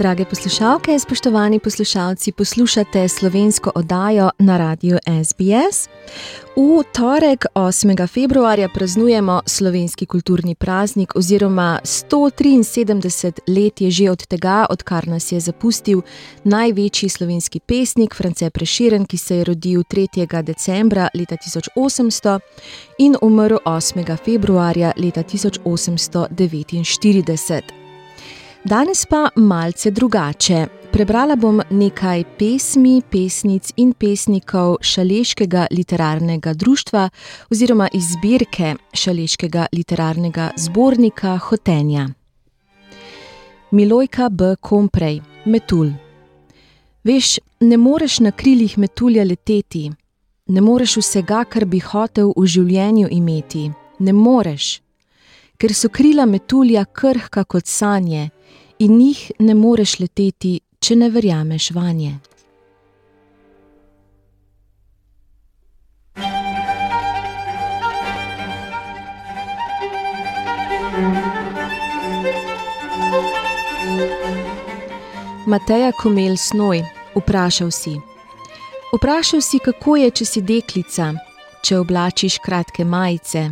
Drage poslušalke, spoštovani poslušalci, poslušate slovensko oddajo na radiju SBS. V torek, 8. februarja, praznujemo slovenski kulturni praznik, oziroma 173 let je že od tega, odkar nas je zapustil največji slovenski pesnik France Preširen, ki se je rodil 3. decembra leta 1800 in umrl 8. februarja leta 1849. Danes pa malce drugače. Prebrala bom nekaj pesmi, pesnic in pesnikov Šaleškega literarnega društva oziroma izbirke Šaleškega literarnega zbornika Hotenja. Milojka B. Komprej, Metul. Veš, ne moreš na krilih metulja leteti, ne moreš vsega, kar bi hotel v življenju imeti, ne moreš, ker so krila metulja krhka kot sanje in njih ne moreš leteti, če ne verjameš vanje. Mateja Komel Snoj, vprašal si. Vprašal si, kako je, če si deklica, če oblačiš kratke majice,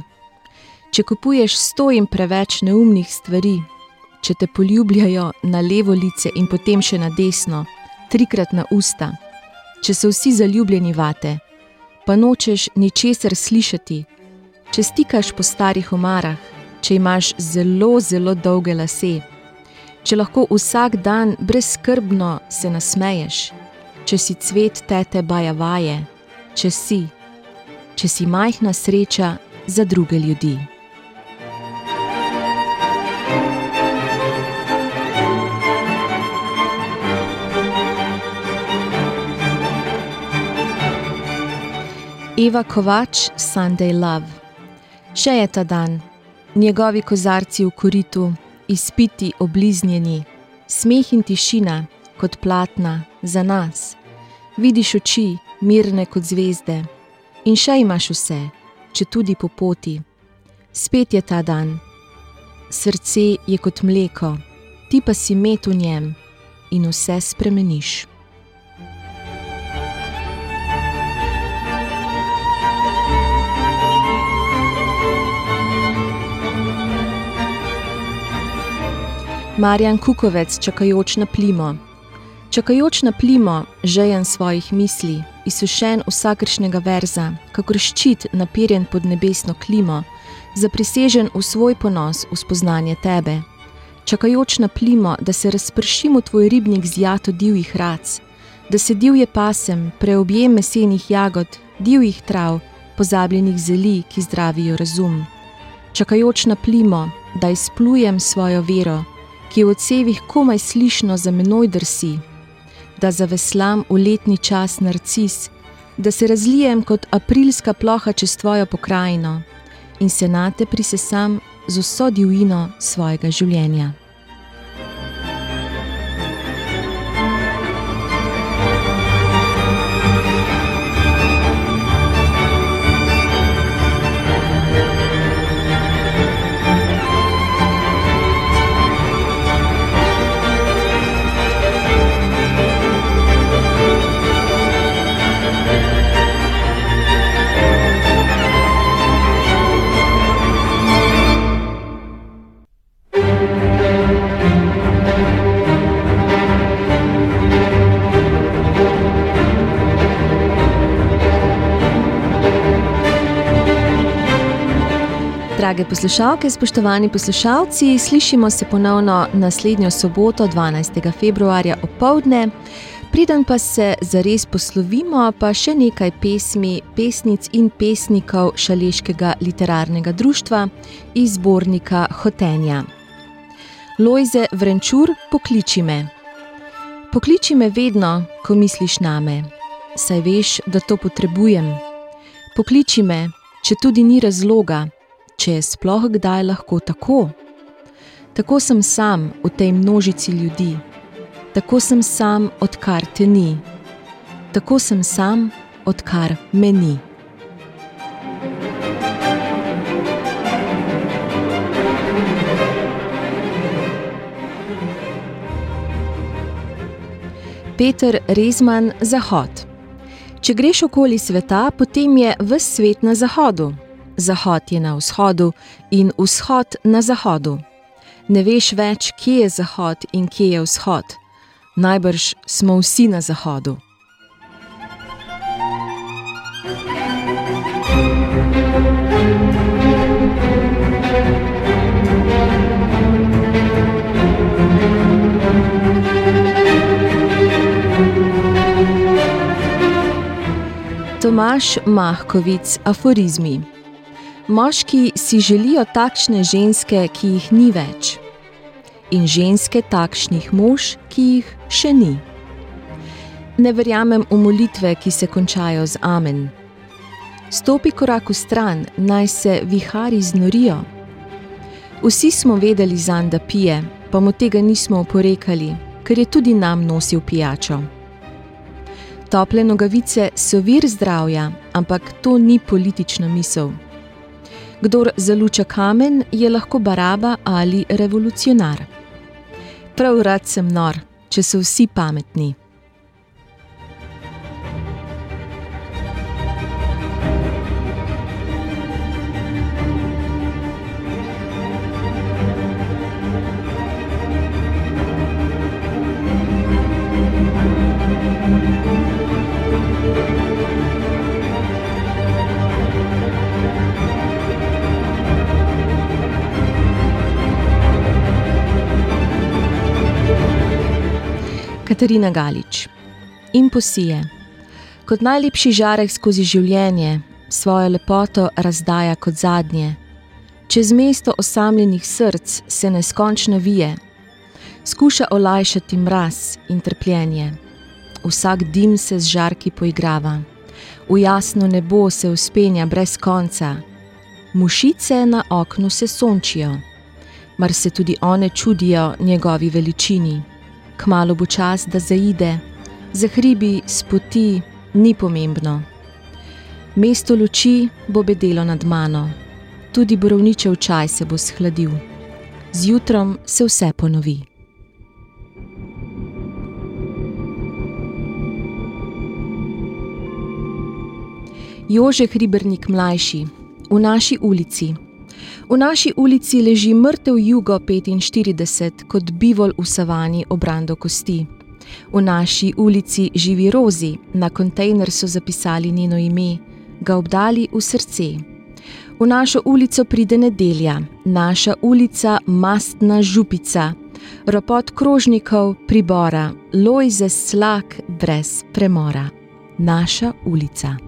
če kupuješ sto in preveč neumnih stvari, če te poljubljajo na levo lice in potem še na desno, trikrat na usta, če so vsi zaljubljeni vate, pa nočeš ničesar slišati, če stikaš po starih omarah, če imaš zelo, zelo dolge lase, če lahko vsak dan brezskrbno se nasmeješ, če si cvet tete baja vaje, če si, če si majhna sreča za druge ljudi. Eva Kovač, Sunday Love. Še je ta dan, njegovi kozarci v koritu, izpiti obliznjeni, smeh in tišina kot platna za nas. Vidiš oči, mirne kot zvezde, in še imaš vse, če tudi po poti. Spet je ta dan, srce je kot mleko, ti pa si met v njem in vse spremeniš. Marjan Kukovec, čakajoč na plimo. Čakajoč na plimo, žejen svojih misli, izsušen vsakršnega verza, kakor ščit naperjen pod nebesno klimo, zaprisežen v svoj ponos v spoznanje tebe. Čakajoč na plimo, da se razpršim v tvoj ribnik z jato divjih rac, da se divje pasem, preobjem mesenih jagod, divjih trav, pozabljenih zeli, ki zdravijo razum. Čakajoč na plimo, da izplujem svojo vero, ki v odsevih komaj slišno za menoj drsi, da zaveslam v letni čas narcis, da se razlijem kot aprilska ploha čez tvojo pokrajino in se na te prisesam z vso divjino svojega življenja. Drage poslušalke, spoštovani poslušalci, slišimo se ponovno naslednjo soboto, 12. februarja opoldne. Preden pa se zares poslovimo, pa še nekaj pesmi, pesnic in pesnikov Šaleškega literarnega društva iz zbornika Hotenja. Lojze Vrenčur, pokliči me. Pokliči me vedno, ko misliš name. saj veš, da to potrebujem. Pokliči me, če tudi ni razloga, če je sploh kdaj lahko tako. Tako sem sam v tej množici ljudi, tako sem sam, odkar te ni, tako sem sam, odkar me ni. Peter Rezman Zahod. Če greš okoli sveta, potem je ves svet na zahodu. Zahod je na vzhodu in vzhod na zahodu. Ne veš več, kje je zahod in kje je vzhod. Najbrž smo vsi na zahodu. Tomaš Mahkovic, aforizmi. Moški si želijo takšne ženske, ki jih ni več, in ženske takšnih mož, ki jih še ni. Ne verjamem v molitve, ki se končajo z amen. Stopi korak v stran, naj se vihari znorijo. Vsi smo vedeli zanj, da pije, pa mu tega nismo oporekali, ker je tudi nam nosil pijačo. Tople nogavice so vir zdravja, ampak to ni politična misel. Kdor zaluča kamen, je lahko baraba ali revolucionar. Prav rad sem nor, če so vsi pametni. Katarina Galič. In posije. Kot najlepši žarek skozi življenje, svojo lepoto razdaja kot zadnje. Čez mesto osamljenih src se neskončno vije, skuša olajšati mraz in trpljenje. Vsak dim se z žarki poigrava, v jasno nebo se uspenja brez konca, mušice na oknu se sončijo, mar se tudi one čudijo njegovi veličini kmalo bo čas, da zaide, za hribi, spoti, ni pomembno. Mesto luči bo bedelo nad mano, tudi borovničev čaj se bo shladil. Zjutrom se vse ponovi. Jože Hribernik mlajši, v naši ulici. V naši ulici leži mrtev Jugo 45 kot bivol v savani obrando kosti. V naši ulici živi Rozi, na kontejner so zapisali njeno ime, ga obdali v srce. V našo ulico pride nedelja, naša ulica mastna župica, ropot krožnikov pribora, loj za slak brez premora. Naša ulica.